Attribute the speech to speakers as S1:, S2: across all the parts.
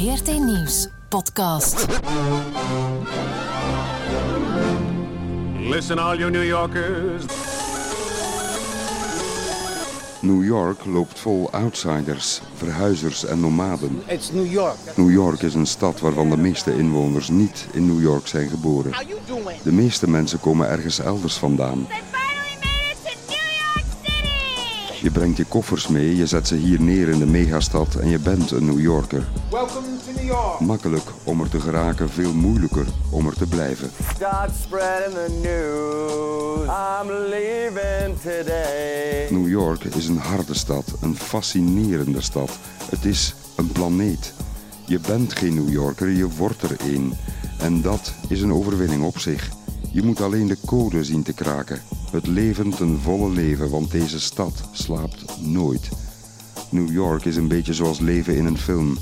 S1: VRT Nieuws podcast.
S2: Listen, all you New Yorkers.
S3: New York loopt vol outsiders, verhuizers en nomaden.
S4: It's New York.
S3: New York is een stad waarvan de meeste inwoners niet in New York zijn geboren.
S4: How you doing?
S3: De meeste mensen komen ergens elders vandaan. Je brengt je koffers mee, je zet ze hier neer in de megastad en je bent een New Yorker.
S4: Welcome to New York.
S3: Makkelijk om er te geraken, veel moeilijker om er te blijven.
S5: Start spreading the news. I'm leaving today.
S3: New York is een harde stad, een fascinerende stad. Het is een planeet. Je bent geen New Yorker, je wordt er een. En dat is een overwinning op zich. Je moet alleen de code zien te kraken. Het leven ten volle leven, want deze stad slaapt nooit. New York is een beetje zoals leven in een film.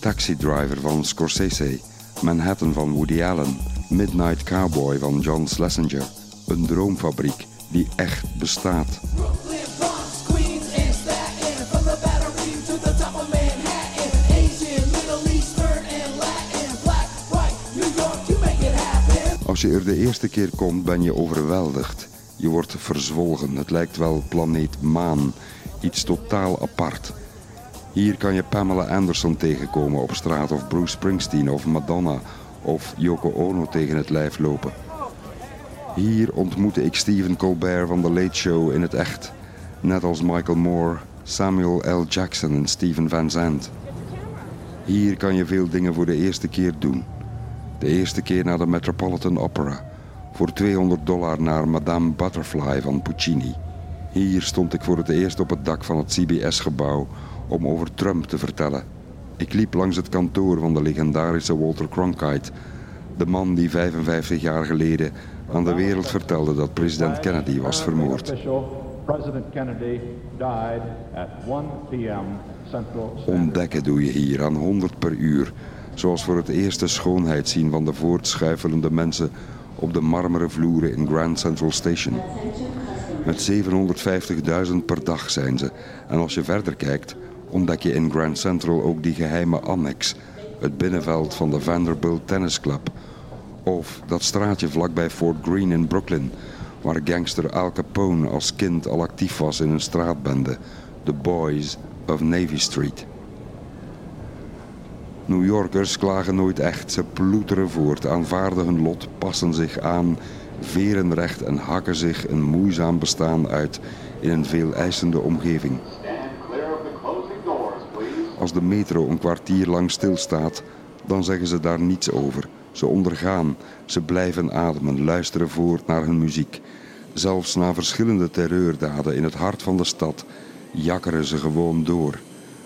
S3: Taxi Driver van Scorsese, Manhattan van Woody Allen, Midnight Cowboy van John Schlesinger. Een droomfabriek die echt bestaat. Als je er de eerste keer komt, ben je overweldigd. Je wordt verzwolgen. Het lijkt wel planeet Maan. Iets totaal apart. Hier kan je Pamela Anderson tegenkomen op straat of Bruce Springsteen of Madonna of Yoko Ono tegen het lijf lopen. Hier ontmoette ik Stephen Colbert van The Late Show in het echt. Net als Michael Moore, Samuel L. Jackson en Stephen Van Zandt. Hier kan je veel dingen voor de eerste keer doen. De eerste keer naar de Metropolitan Opera. Voor 200 dollar naar Madame Butterfly van Puccini. Hier stond ik voor het eerst op het dak van het CBS-gebouw om over Trump te vertellen. Ik liep langs het kantoor van de legendarische Walter Cronkite. De man die 55 jaar geleden aan de wereld vertelde dat president Kennedy was vermoord.
S6: Official, President Kennedy died at 1 p.m. Central Standard
S3: Ontdekken doe je hier aan 100 per uur. Zoals voor het eerst de schoonheid zien van de voortschuifelende mensen op de marmeren vloeren in Grand Central Station. Met 750.000 per dag zijn ze. En als je verder kijkt, ontdek je in Grand Central ook die geheime annex. Het binnenveld van de Vanderbilt Tennis Club. Of dat straatje vlakbij Fort Greene in Brooklyn, waar gangster Al Capone als kind al actief was in een straatbende. The Boys of Navy Street. New Yorkers klagen nooit echt. Ze ploeteren voort, aanvaarden hun lot, passen zich aan, veren recht en hakken zich een moeizaam bestaan uit in een veel eisende omgeving. Als de metro een kwartier lang stilstaat, dan zeggen ze daar niets over. Ze ondergaan, ze blijven ademen, luisteren voort naar hun muziek. Zelfs na verschillende terreurdaden in het hart van de stad jakkeren ze gewoon door.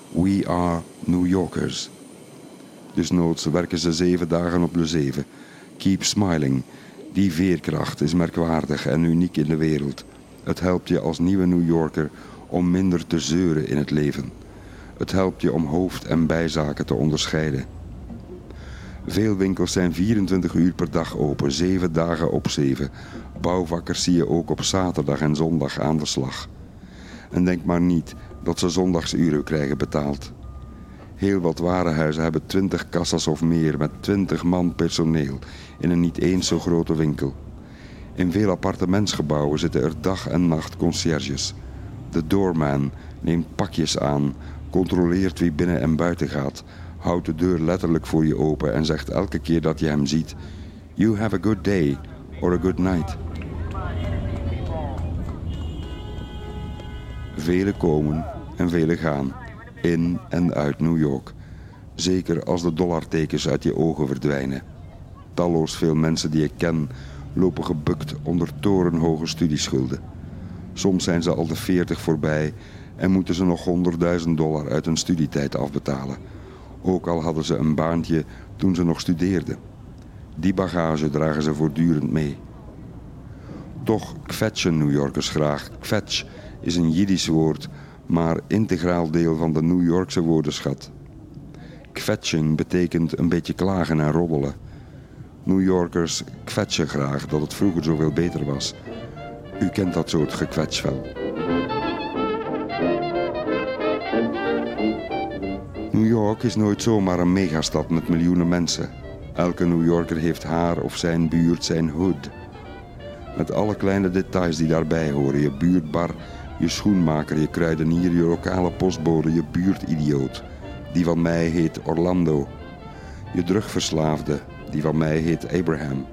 S3: We are New Yorkers. Dus noods werken ze zeven dagen op de zeven. Keep smiling. Die veerkracht is merkwaardig en uniek in de wereld. Het helpt je als nieuwe New Yorker om minder te zeuren in het leven. Het helpt je om hoofd- en bijzaken te onderscheiden. Veel winkels zijn 24 uur per dag open, 7 dagen op 7. Bouwvakkers zie je ook op zaterdag en zondag aan de slag. En denk maar niet dat ze zondagsuren krijgen betaald. Heel wat warenhuizen hebben 20 kassas of meer met 20 man personeel in een niet eens zo grote winkel. In veel appartementsgebouwen zitten er dag en nacht conciërges. De doorman neemt pakjes aan, controleert wie binnen en buiten gaat, houdt de deur letterlijk voor je open en zegt elke keer dat je hem ziet: You have a good day or a good night. Velen komen en velen gaan, in en uit New York. Zeker als de dollartekens uit je ogen verdwijnen. Talloos veel mensen die ik ken lopen gebukt onder torenhoge studieschulden. Soms zijn ze al de 40 voorbij en moeten ze nog 100.000 dollar uit hun studietijd afbetalen. Ook al hadden ze een baantje toen ze nog studeerden. Die bagage dragen ze voortdurend mee. Toch kwetsen New Yorkers graag. Kwetsch is een Jiddisch woord, maar integraal deel van de New Yorkse woordenschat. Kwetsching betekent een beetje klagen en roddelen. New Yorkers kwetsen graag dat het vroeger zoveel beter was. U kent dat soort gekwets wel. New York is nooit zomaar een megastad met miljoenen mensen. Elke New Yorker heeft haar of zijn buurt, zijn hood. Met alle kleine details die daarbij horen. Je buurtbar, je schoenmaker, je kruidenier, je lokale postbode, je buurtidioot. Die van mij heet Orlando. Je drugverslaafde, die van mij heet Abraham.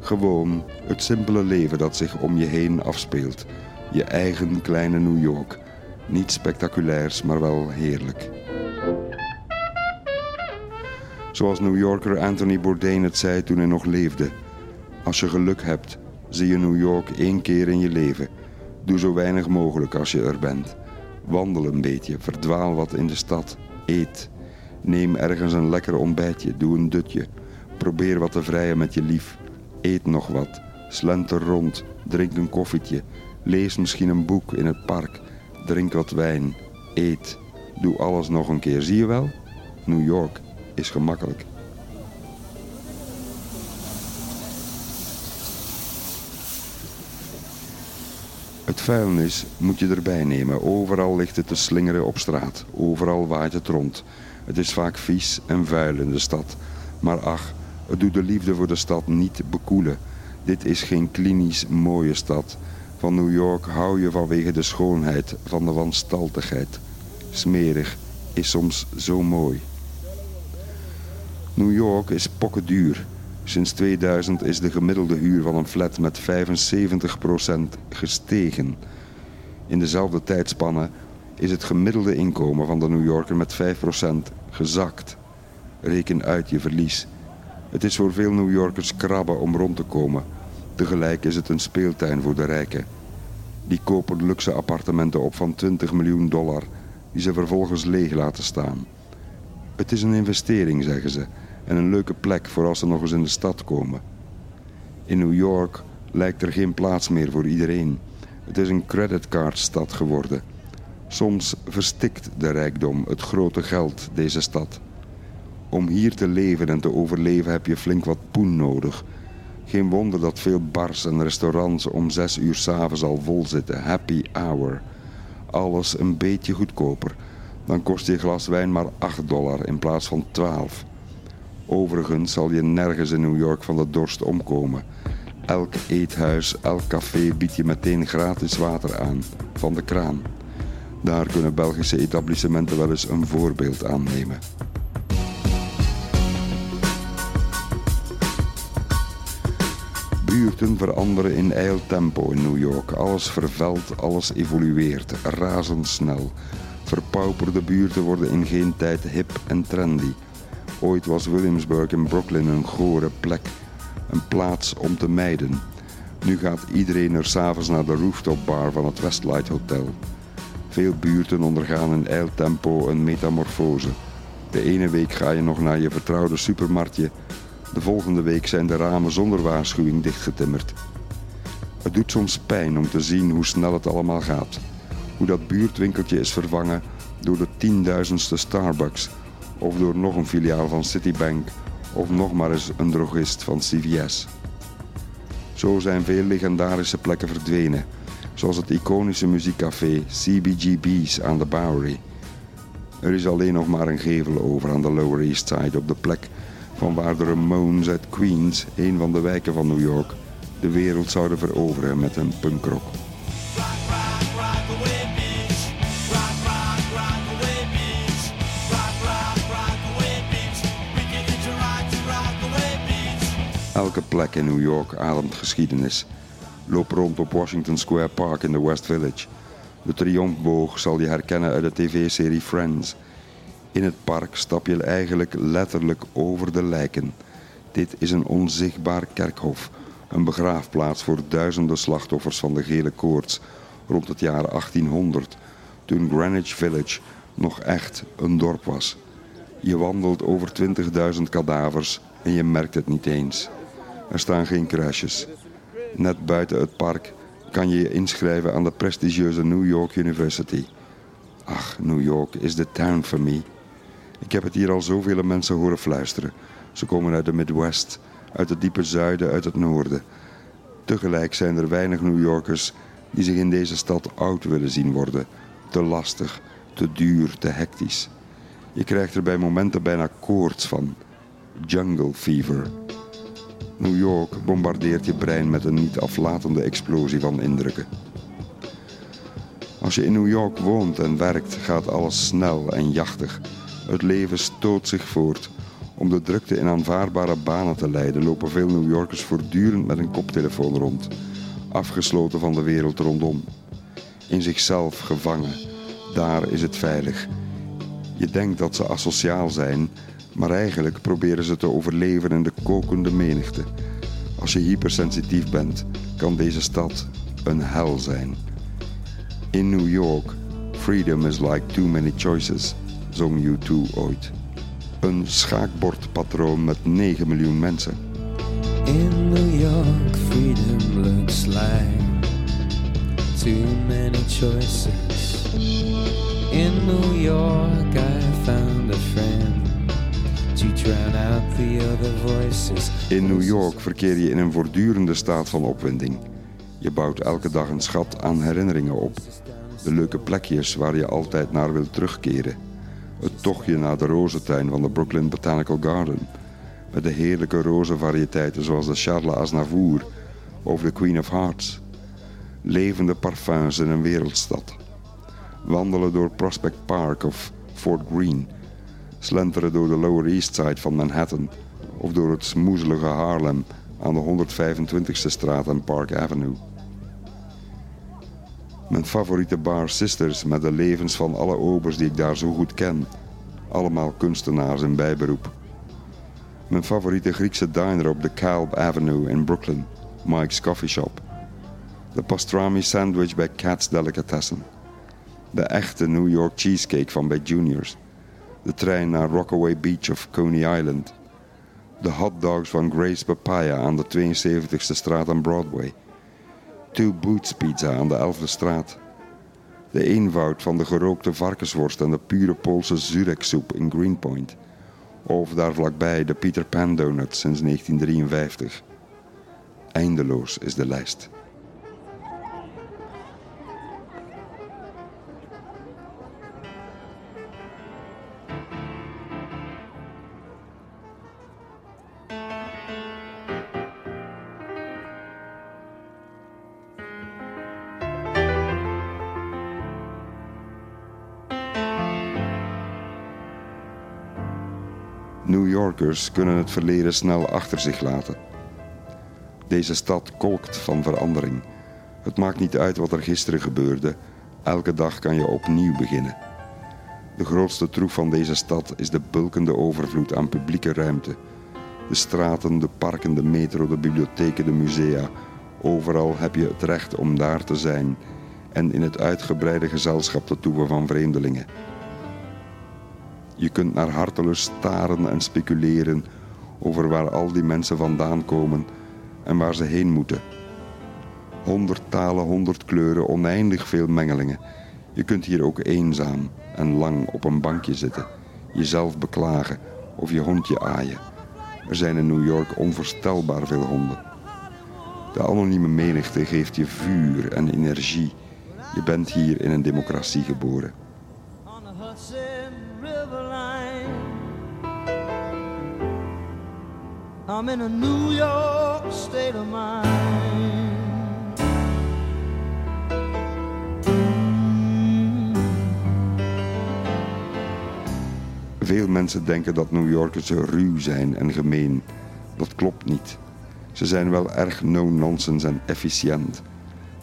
S3: Gewoon het simpele leven dat zich om je heen afspeelt. Je eigen kleine New York. Niet spectaculairs, maar wel heerlijk. Zoals New Yorker Anthony Bourdain het zei toen hij nog leefde. Als je geluk hebt, zie je New York één keer in je leven. Doe zo weinig mogelijk als je er bent. Wandel een beetje, verdwaal wat in de stad. Eet. Neem ergens een lekker ontbijtje, doe een dutje. Probeer wat te vrijen met je lief. Eet nog wat. Slenter rond, drink een koffietje. Lees misschien een boek in het park. Drink wat wijn. Eet. Doe alles nog een keer. Zie je wel? New York is gemakkelijk. Het vuilnis moet je erbij nemen. Overal ligt het te slingeren op straat. Overal waait het rond. Het is vaak vies en vuil in de stad. Maar ach, het doet de liefde voor de stad niet bekoelen. Dit is geen klinisch mooie stad. Van New York hou je vanwege de schoonheid, van de wanstaltigheid. Smerig is soms zo mooi. New York is pokkenduur. Sinds 2000 is de gemiddelde huur van een flat met 75% gestegen. In dezelfde tijdspanne is het gemiddelde inkomen van de New Yorker met 5% gezakt. Reken uit je verlies. Het is voor veel New Yorkers krabben om rond te komen. Tegelijk is het een speeltuin voor de rijken. Die kopen luxe appartementen op van 20 miljoen dollar, die ze vervolgens leeg laten staan. Het is een investering, zeggen ze, en een leuke plek voor als ze nog eens in de stad komen. In New York lijkt er geen plaats meer voor iedereen. Het is een creditcardstad geworden. Soms verstikt de rijkdom, het grote geld, deze stad. Om hier te leven en te overleven heb je flink wat poen nodig. Geen wonder dat veel bars en restaurants om zes uur s'avonds al vol zitten. Happy hour. Alles een beetje goedkoper. Dan kost je glas wijn maar 8 dollar in plaats van 12. Overigens zal je nergens in New York van de dorst omkomen. Elk eethuis, elk café biedt je meteen gratis water aan, van de kraan. Daar kunnen Belgische etablissementen wel eens een voorbeeld aan nemen. Buurten veranderen in ijl tempo in New York. Alles vervelt, alles evolueert, razendsnel. Verpauperde buurten worden in geen tijd hip en trendy. Ooit was Williamsburg in Brooklyn een gore plek, een plaats om te mijden. Nu gaat iedereen er s'avonds naar de rooftop bar van het Westlight Hotel. Veel buurten ondergaan in eiltempo een metamorfose. De ene week ga je nog naar je vertrouwde supermarktje, de volgende week zijn de ramen zonder waarschuwing dichtgetimmerd. Het doet soms pijn om te zien hoe snel het allemaal gaat. Hoe dat buurtwinkeltje is vervangen door de tienduizendste Starbucks of door nog een filiaal van Citibank of nog maar eens een drogist van CVS. Zo zijn veel legendarische plekken verdwenen, zoals het iconische muziekcafé CBGB's aan de Bowery. Er is alleen nog maar een gevel over aan de Lower East Side op de plek van waar de Ramones uit Queens, een van de wijken van New York, de wereld zouden veroveren met hun punkrock. Elke plek in New York ademt geschiedenis. Loop rond op Washington Square Park in de West Village. De triomfboog zal je herkennen uit de tv-serie Friends. In het park stap je eigenlijk letterlijk over de lijken. Dit is een onzichtbaar kerkhof, een begraafplaats voor duizenden slachtoffers van de gele koorts rond het jaar 1800, toen Greenwich Village nog echt een dorp was. Je wandelt over 20.000 kadavers en je merkt het niet eens. Er staan geen kruisjes. Net buiten het park kan je je inschrijven aan de prestigieuze New York University. Ach, New York is the town for me. Ik heb het hier al zoveel mensen horen fluisteren. Ze komen uit de Midwest, uit het diepe zuiden, uit het noorden. Tegelijk zijn er weinig New Yorkers die zich in deze stad oud willen zien worden. Te lastig, te duur, te hectisch. Je krijgt er bij momenten bijna koorts van. Jungle fever. New York bombardeert je brein met een niet aflatende explosie van indrukken. Als je in New York woont en werkt, gaat alles snel en jachtig. Het leven stoot zich voort. Om de drukte in aanvaardbare banen te leiden, lopen veel New Yorkers voortdurend met een koptelefoon rond, afgesloten van de wereld rondom. In zichzelf gevangen. Daar is het veilig. Je denkt dat ze asociaal zijn, maar eigenlijk proberen ze te overleven in de kokende menigte. Als je hypersensitief bent, kan deze stad een hel zijn. In New York, freedom is like too many choices, zong U2 ooit. Een schaakbordpatroon met 9 miljoen mensen.
S2: In New York, freedom looks like too many choices. In New York, I found a friend
S3: In New York verkeer je in een voortdurende staat van opwinding. Je bouwt elke dag een schat aan herinneringen op. De leuke plekjes waar je altijd naar wilt terugkeren. Het tochtje naar de rozentuin van de Brooklyn Botanical Garden. Met de heerlijke rozenvariëteiten zoals de Charles Aznavour of de Queen of Hearts. Levende parfums in een wereldstad. Wandelen door Prospect Park of Fort Greene. Slenteren door de Lower East Side van Manhattan. Of door het smoezelige Harlem aan de 125ste straat en Park Avenue. Mijn favoriete bar Sisters met de levens van alle obers die ik daar zo goed ken. Allemaal kunstenaars in bijberoep. Mijn favoriete Griekse diner op de Calb Avenue in Brooklyn, Mike's Coffee Shop. De pastrami sandwich bij Cat's Delicatessen. De echte New York cheesecake van bij Juniors. De trein naar Rockaway Beach of Coney Island. De hotdogs van Grace Papaya aan de 72e straat en Broadway. Two Boots Pizza aan de 11e straat. De eenvoud van de gerookte varkensworst en de pure Poolse zureksoep in Greenpoint. Of daar vlakbij de Peter Pan Donut sinds 1953. Eindeloos is de lijst. New Yorkers kunnen het verleden snel achter zich laten. Deze stad kolkt van verandering. Het maakt niet uit wat er gisteren gebeurde. Elke dag kan je opnieuw beginnen. De grootste troef van deze stad is de bulkende overvloed aan publieke ruimte. De straten, de parken, de metro, de bibliotheken, de musea. Overal heb je het recht om daar te zijn en in het uitgebreide gezelschap te toeven van vreemdelingen. Je kunt naar hartelust staren en speculeren over waar al die mensen vandaan komen en waar ze heen moeten. Honderd talen, honderd kleuren, oneindig veel mengelingen. Je kunt hier ook eenzaam en lang op een bankje zitten, jezelf beklagen of je hondje aaien. Er zijn in New York onvoorstelbaar veel honden. De anonieme menigte geeft je vuur en energie. Je bent hier in een democratie geboren.
S4: I'm in a New York state of mind.
S3: Veel mensen denken dat New Yorkers ruw zijn en gemeen. Dat klopt niet. Ze zijn wel erg no-nonsense en efficiënt.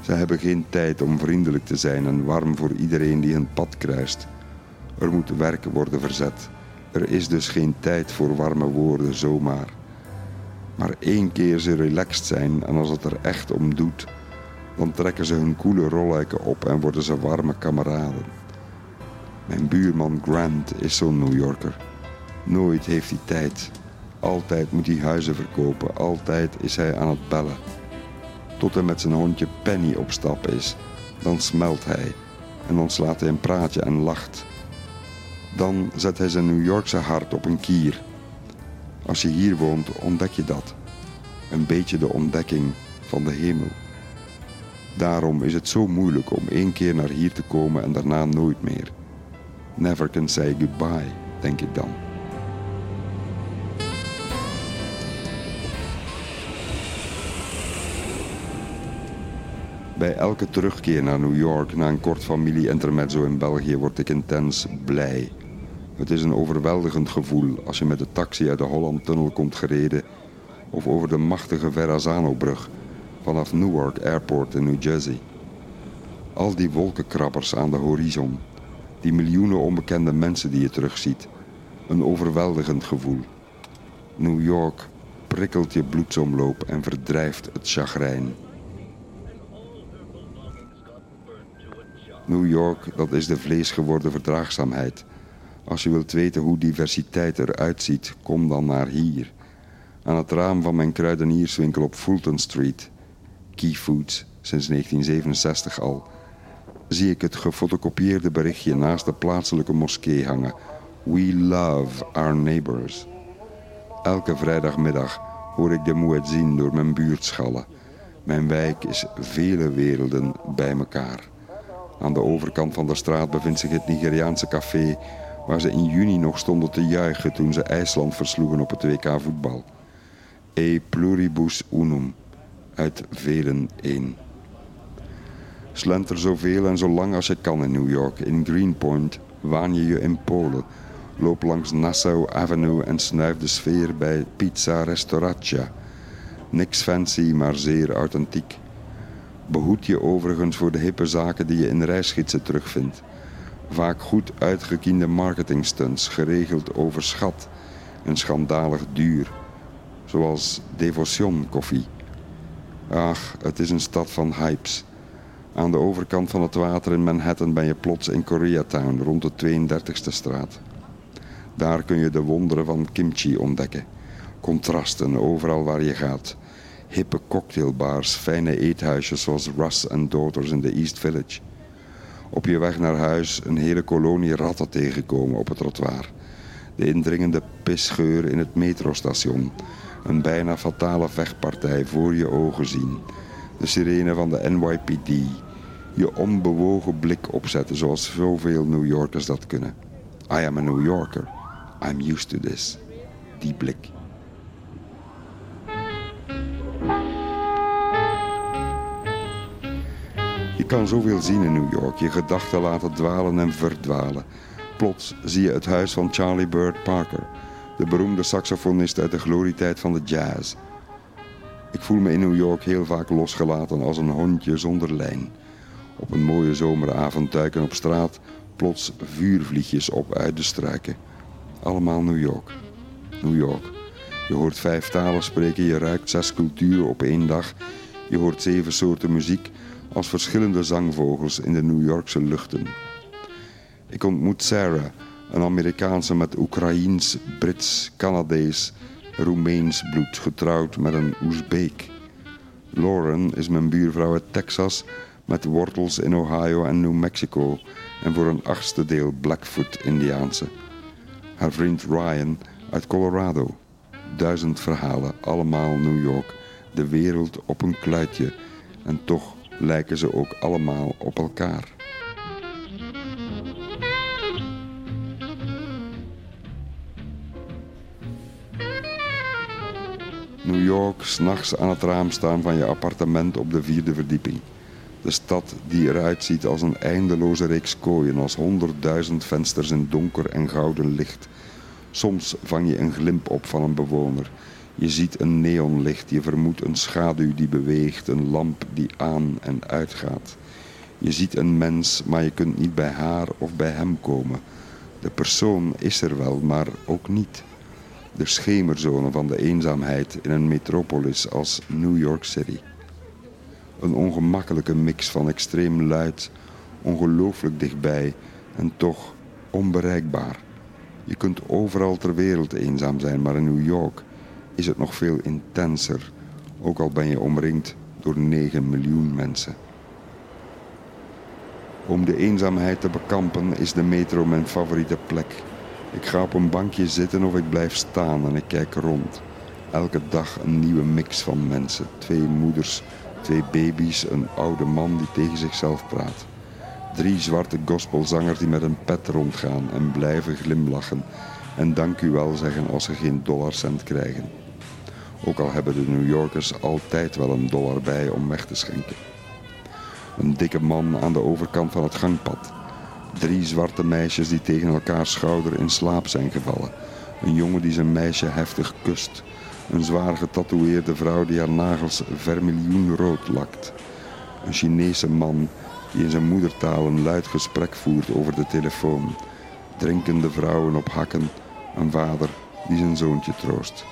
S3: Ze hebben geen tijd om vriendelijk te zijn en warm voor iedereen die hun pad kruist. Er moet werk worden verzet. Er is dus geen tijd voor warme woorden zomaar. Maar één keer ze relaxed zijn en als het er echt om doet, dan trekken ze hun koele rolluiken op en worden ze warme kameraden. Mijn buurman Grant is zo'n New Yorker. Nooit heeft hij tijd. Altijd moet hij huizen verkopen. Altijd is hij aan het bellen. Tot hij met zijn hondje Penny op stap is. Dan smelt hij. En dan slaat hij een praatje en lacht. Dan zet hij zijn New Yorkse hart op een kier. Als je hier woont, ontdek je dat. Een beetje de ontdekking van de hemel. Daarom is het zo moeilijk om één keer naar hier te komen en daarna nooit meer. Never can say goodbye denk ik dan. Bij elke terugkeer naar New York na een kort familie-intermezzo in België word ik intens blij. Het is een overweldigend gevoel als je met de taxi uit de Hollandtunnel komt gereden of over de machtige Verrazano-brug vanaf Newark Airport in New Jersey. Al die wolkenkrabbers aan de horizon, die miljoenen onbekende mensen die je terugziet. Een overweldigend gevoel. New York prikkelt je bloedsomloop en verdrijft het chagrijn. New York, dat is de vleesgeworden verdraagzaamheid. Als je wilt weten hoe diversiteit eruit ziet, kom dan naar hier. Aan het raam van mijn kruidenierswinkel op Fulton Street, Key Foods, sinds 1967 al, zie ik het gefotocopieerde berichtje naast de plaatselijke moskee hangen. We love our neighbors. Elke vrijdagmiddag hoor ik de muezzin door mijn buurt schallen. Mijn wijk is vele werelden bij elkaar. Aan de overkant van de straat bevindt zich het Nigeriaanse café... waar ze in juni nog stonden te juichen toen ze IJsland versloegen op het WK voetbal. E pluribus unum, uit velen één. Slenter zoveel en zo lang als je kan in New York. In Greenpoint waan je je in Polen. Loop langs Nassau Avenue en snuif de sfeer bij Pizza Restauraccia. Niks fancy, maar zeer authentiek. Behoed je overigens voor de hippe zaken die je in reisgidsen terugvindt. Vaak goed uitgekiende marketingstunts, geregeld overschat en schandalig duur. Zoals Devotion koffie. Ach, het is een stad van hypes. Aan de overkant van het water in Manhattan ben je plots in Koreatown rond de 32e straat. Daar kun je de wonderen van kimchi ontdekken. Contrasten overal waar je gaat. Hippe cocktailbars, fijne eethuisjes zoals Russ and Daughters in de East Village. Op je weg naar huis een hele kolonie ratten tegenkomen op het trottoir. De indringende pisgeur in het metrostation. Een bijna fatale vechtpartij voor je ogen zien. De sirene van de NYPD. Je onbewogen blik opzetten zoals zoveel New Yorkers dat kunnen. I am a New Yorker. I'm used to this. Die blik. Je kan zoveel zien in New York, je gedachten laten dwalen en verdwalen. Plots zie je het huis van Charlie Bird Parker, de beroemde saxofonist uit de glorietijd van de jazz. Ik voel me in New York heel vaak losgelaten als een hondje zonder lijn. Op een mooie zomeravond duiken op straat plots vuurvliegjes op uit de struiken. Allemaal New York. New York. Je hoort vijf talen spreken, je ruikt zes culturen op één dag. Je hoort zeven soorten muziek als verschillende zangvogels in de New Yorkse luchten. Ik ontmoet Sarah, een Amerikaanse met Oekraïens, Brits, Canadees, Roemeens bloed, getrouwd met een Oezbeek. Lauren is mijn buurvrouw uit Texas met wortels in Ohio en New Mexico en voor een achtste deel Blackfoot-Indiaanse. Haar vriend Ryan uit Colorado. Duizend verhalen, allemaal New York, de wereld op een kluitje en toch lijken ze ook allemaal op elkaar. New York, s'nachts aan het raam staan van je appartement op de vierde verdieping. De stad die eruit ziet als een eindeloze reeks kooien, als honderdduizend vensters in donker en gouden licht. Soms vang je een glimp op van een bewoner. Je ziet een neonlicht, je vermoedt een schaduw die beweegt, een lamp die aan en uitgaat. Je ziet een mens, maar je kunt niet bij haar of bij hem komen. De persoon is er wel, maar ook niet. De schemerzone van de eenzaamheid in een metropolis als New York City. Een ongemakkelijke mix van extreem luid, ongelooflijk dichtbij en toch onbereikbaar. Je kunt overal ter wereld eenzaam zijn, maar in New York is het nog veel intenser, ook al ben je omringd door 9 miljoen mensen. Om de eenzaamheid te bekampen is de metro mijn favoriete plek. Ik ga op een bankje zitten of ik blijf staan en ik kijk rond. Elke dag een nieuwe mix van mensen. Twee moeders, twee baby's, een oude man die tegen zichzelf praat. Drie zwarte gospelzangers die met een pet rondgaan en blijven glimlachen. en dank u wel zeggen als ze geen dollarcent krijgen. Ook al hebben de New Yorkers altijd wel een dollar bij om weg te schenken. Een dikke man aan de overkant van het gangpad. Drie zwarte meisjes die tegen elkaar schouder in slaap zijn gevallen. Een jongen die zijn meisje heftig kust. Een zwaar getatoeëerde vrouw die haar nagels vermiljoenrood lakt. Een Chinese man die in zijn moedertaal een luid gesprek voert over de telefoon. Drinkende vrouwen op hakken. Een vader die zijn zoontje troost.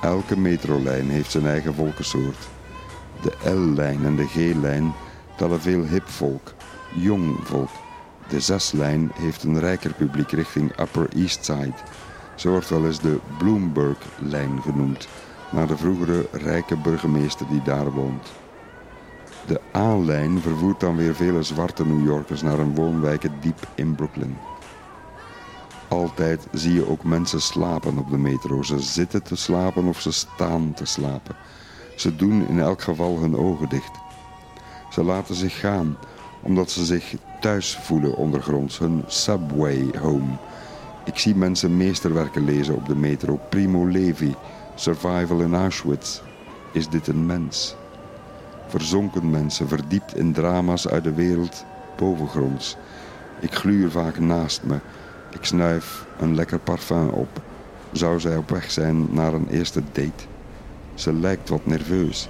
S3: Elke metrolijn heeft zijn eigen volkensoort. De L-lijn en de G-lijn tellen veel hip volk, jong volk. De 6-lijn heeft een rijker publiek richting Upper East Side. Ze wordt wel eens de Bloomberg-lijn genoemd, naar de vroegere rijke burgemeester die daar woont. De A-lijn vervoert dan weer vele zwarte New Yorkers naar hun woonwijken diep in Brooklyn. Altijd zie je ook mensen slapen op de metro. Ze zitten te slapen of ze staan te slapen. Ze doen in elk geval hun ogen dicht. Ze laten zich gaan omdat ze zich thuis voelen ondergronds, hun subway home. Ik zie mensen meesterwerken lezen op de metro. Primo Levi, Survival in Auschwitz. Is dit een mens? Verzonken mensen, verdiept in drama's uit de wereld bovengronds. Ik gluur vaak naast me. Ik snuif een lekker parfum op. Zou zij op weg zijn naar een eerste date? Ze lijkt wat nerveus.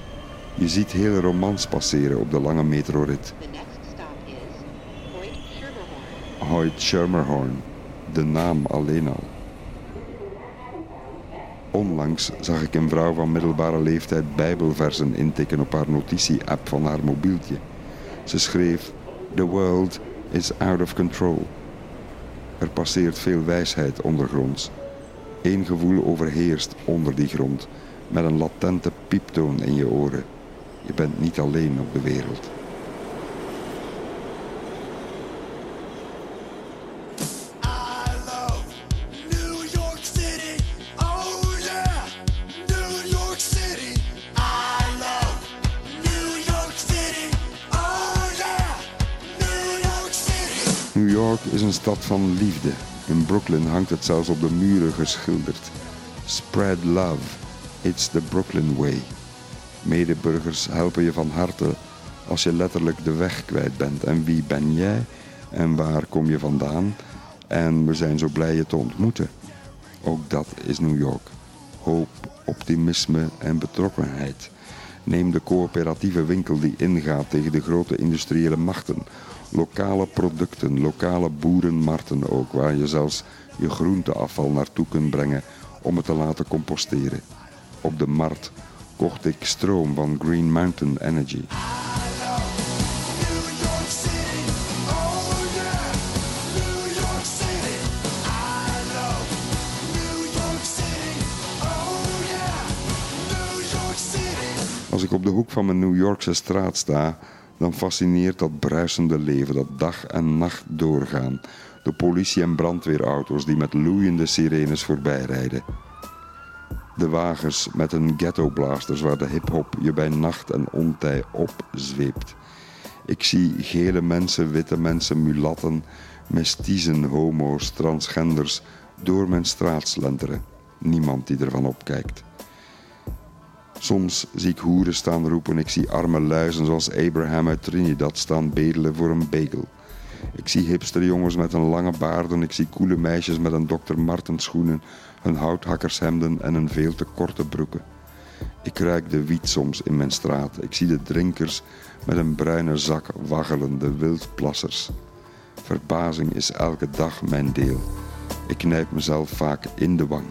S3: Je ziet hele romans passeren op de lange metrorit. Hoyt Schermerhorn, de naam alleen al. Onlangs zag ik een vrouw van middelbare leeftijd bijbelversen intikken op haar notitie-app van haar mobieltje. Ze schreef: The world is out of control. Er passeert veel wijsheid ondergronds. Eén gevoel overheerst onder die grond, met een latente pieptoon in je oren. Je bent niet alleen op de wereld. Van liefde. In Brooklyn hangt het zelfs op de muren geschilderd. Spread love. It's the Brooklyn way. Medeburgers helpen je van harte als je letterlijk de weg kwijt bent. En wie ben jij? En waar kom je vandaan? En we zijn zo blij je te ontmoeten. Ook dat is New York. Hoop, optimisme en betrokkenheid. Neem de coöperatieve winkel die ingaat tegen de grote industriële machten. Lokale producten, lokale boerenmarkten ook, waar je zelfs je groenteafval naartoe kunt brengen om het te laten composteren. Op de markt kocht ik stroom van Green Mountain Energy. Als ik op de hoek van mijn New Yorkse straat sta, dan fascineert dat bruisende leven dat dag en nacht doorgaan. De politie- en brandweerauto's die met loeiende sirenes voorbij rijden. De wagens met hun ghetto-blasters waar de hip-hop je bij nacht en ontij opzweept. Ik zie gele mensen, witte mensen, mulatten, mestiezen, homo's, transgenders door mijn straat slenteren. Niemand die ervan opkijkt. Soms zie ik hoeren staan roepen. Ik zie arme luizen zoals Abraham uit Trinidad staan bedelen voor een bagel. Ik zie hipsterjongens met een lange baarden. Ik zie koele meisjes met een Dr. Martens schoenen, hun houthakkershemden en een veel te korte broeken. Ik ruik de wiet soms in mijn straat. Ik zie de drinkers met een bruine zak waggelen, de wildplassers. Verbazing is elke dag mijn deel. Ik knijp mezelf vaak in de wang.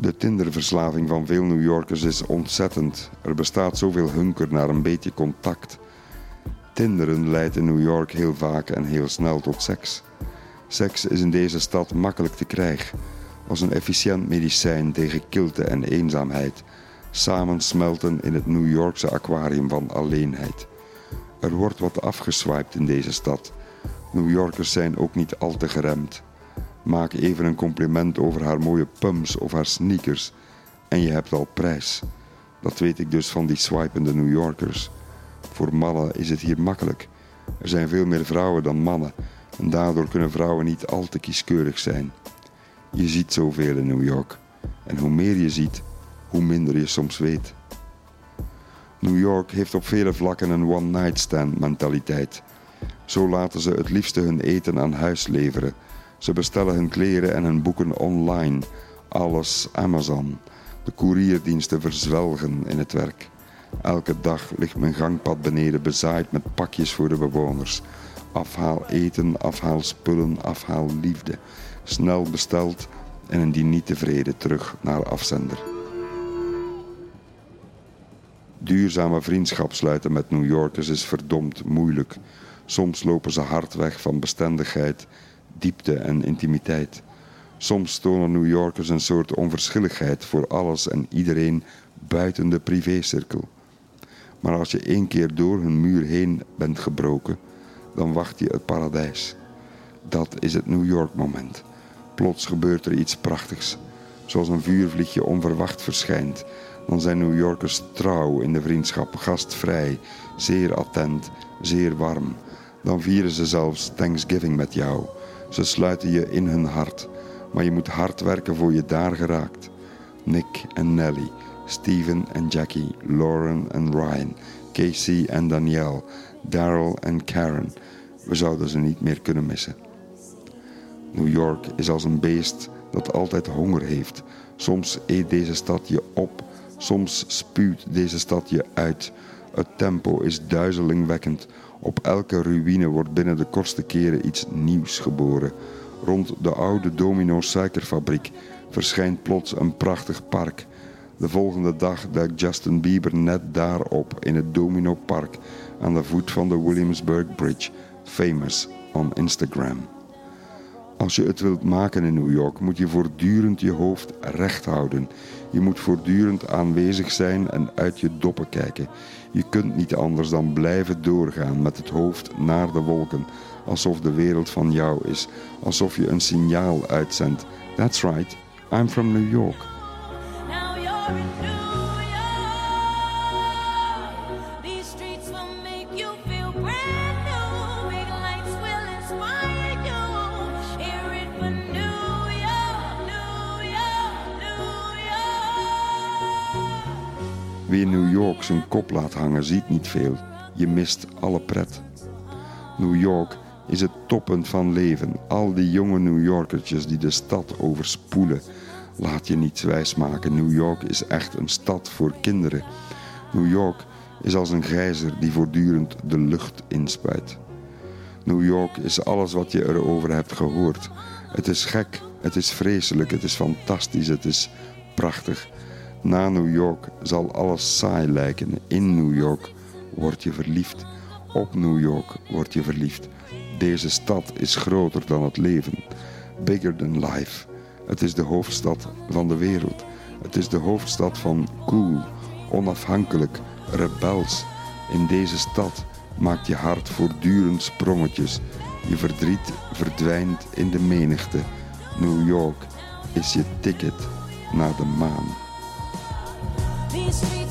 S3: De Tinderverslaving van veel New Yorkers is ontzettend. Er bestaat zoveel hunker naar een beetje contact. Tinderen leidt in New York heel vaak en heel snel tot seks. Seks is in deze stad makkelijk te krijgen, als een efficiënt medicijn tegen kilte en eenzaamheid, samensmelten in het New Yorkse aquarium van alleenheid. Er wordt wat afgeswiped in deze stad. New Yorkers zijn ook niet al te geremd. Maak even een compliment over haar mooie pumps of haar sneakers en je hebt al prijs. Dat weet ik dus van die swipende New Yorkers. Voor mannen is het hier makkelijk. Er zijn veel meer vrouwen dan mannen en daardoor kunnen vrouwen niet al te kieskeurig zijn. Je ziet zoveel in New York en hoe meer je ziet, hoe minder je soms weet. New York heeft op vele vlakken een one-night stand mentaliteit. Zo laten ze het liefste hun eten aan huis leveren. Ze bestellen hun kleren en hun boeken online. Alles Amazon. De koerierdiensten verzwelgen in het werk. Elke dag ligt mijn gangpad beneden bezaaid met pakjes voor de bewoners. Afhaal eten, afhaal spullen, afhaal liefde. Snel besteld en indien niet tevreden terug naar afzender. Duurzame vriendschap sluiten met New Yorkers is verdomd moeilijk. Soms lopen ze hard weg van bestendigheid, diepte en intimiteit. Soms tonen New Yorkers een soort onverschilligheid voor alles en iedereen buiten de privécirkel. Maar als je één keer door hun muur heen bent gebroken, dan wacht je het paradijs. Dat is het New York moment. Plots gebeurt er iets prachtigs. Zoals een vuurvliegje onverwacht verschijnt. Dan zijn New Yorkers trouw in de vriendschap, gastvrij, zeer attent, zeer warm. Dan vieren ze zelfs Thanksgiving met jou. Ze sluiten je in hun hart. Maar je moet hard werken voor je daar geraakt. Nick en Nelly, Steven en Jackie, Lauren en Ryan, Casey en Danielle, Daryl en Karen. We zouden ze niet meer kunnen missen. New York is als een beest dat altijd honger heeft. Soms eet deze stad je op, soms spuwt deze stad je uit. Het tempo is duizelingwekkend. Op elke ruïne wordt binnen de kortste keren iets nieuws geboren. Rond de oude Domino suikerfabriek verschijnt plots een prachtig park. De volgende dag duikt Justin Bieber net daarop in het Domino Park aan de voet van de Williamsburg Bridge, famous on Instagram. Als je het wilt maken in New York, moet je voortdurend je hoofd recht houden. Je moet voortdurend aanwezig zijn en uit je doppen kijken. Je kunt niet anders dan blijven doorgaan met het hoofd naar de wolken, alsof de wereld van jou is, alsof je een signaal uitzendt. That's right, I'm from New York. Wie New York zijn kop laat hangen, ziet niet veel. Je mist alle pret. New York is het toppunt van leven. Al die jonge New Yorkertjes die de stad overspoelen. Laat je niet wijsmaken. New York is echt een stad voor kinderen. New York is als een gijzer die voortdurend de lucht inspuit. New York is alles wat je erover hebt gehoord. Het is gek, het is vreselijk, het is fantastisch, het is prachtig. Na New York zal alles saai lijken. In New York word je verliefd. Op New York word je verliefd. Deze stad is groter dan het leven. Bigger than life. Het is de hoofdstad van de wereld. Het is de hoofdstad van cool, onafhankelijk, rebels. In deze stad maakt je hart voortdurend sprongetjes. Je verdriet verdwijnt in de menigte. New York is je ticket naar de maan.
S7: These streets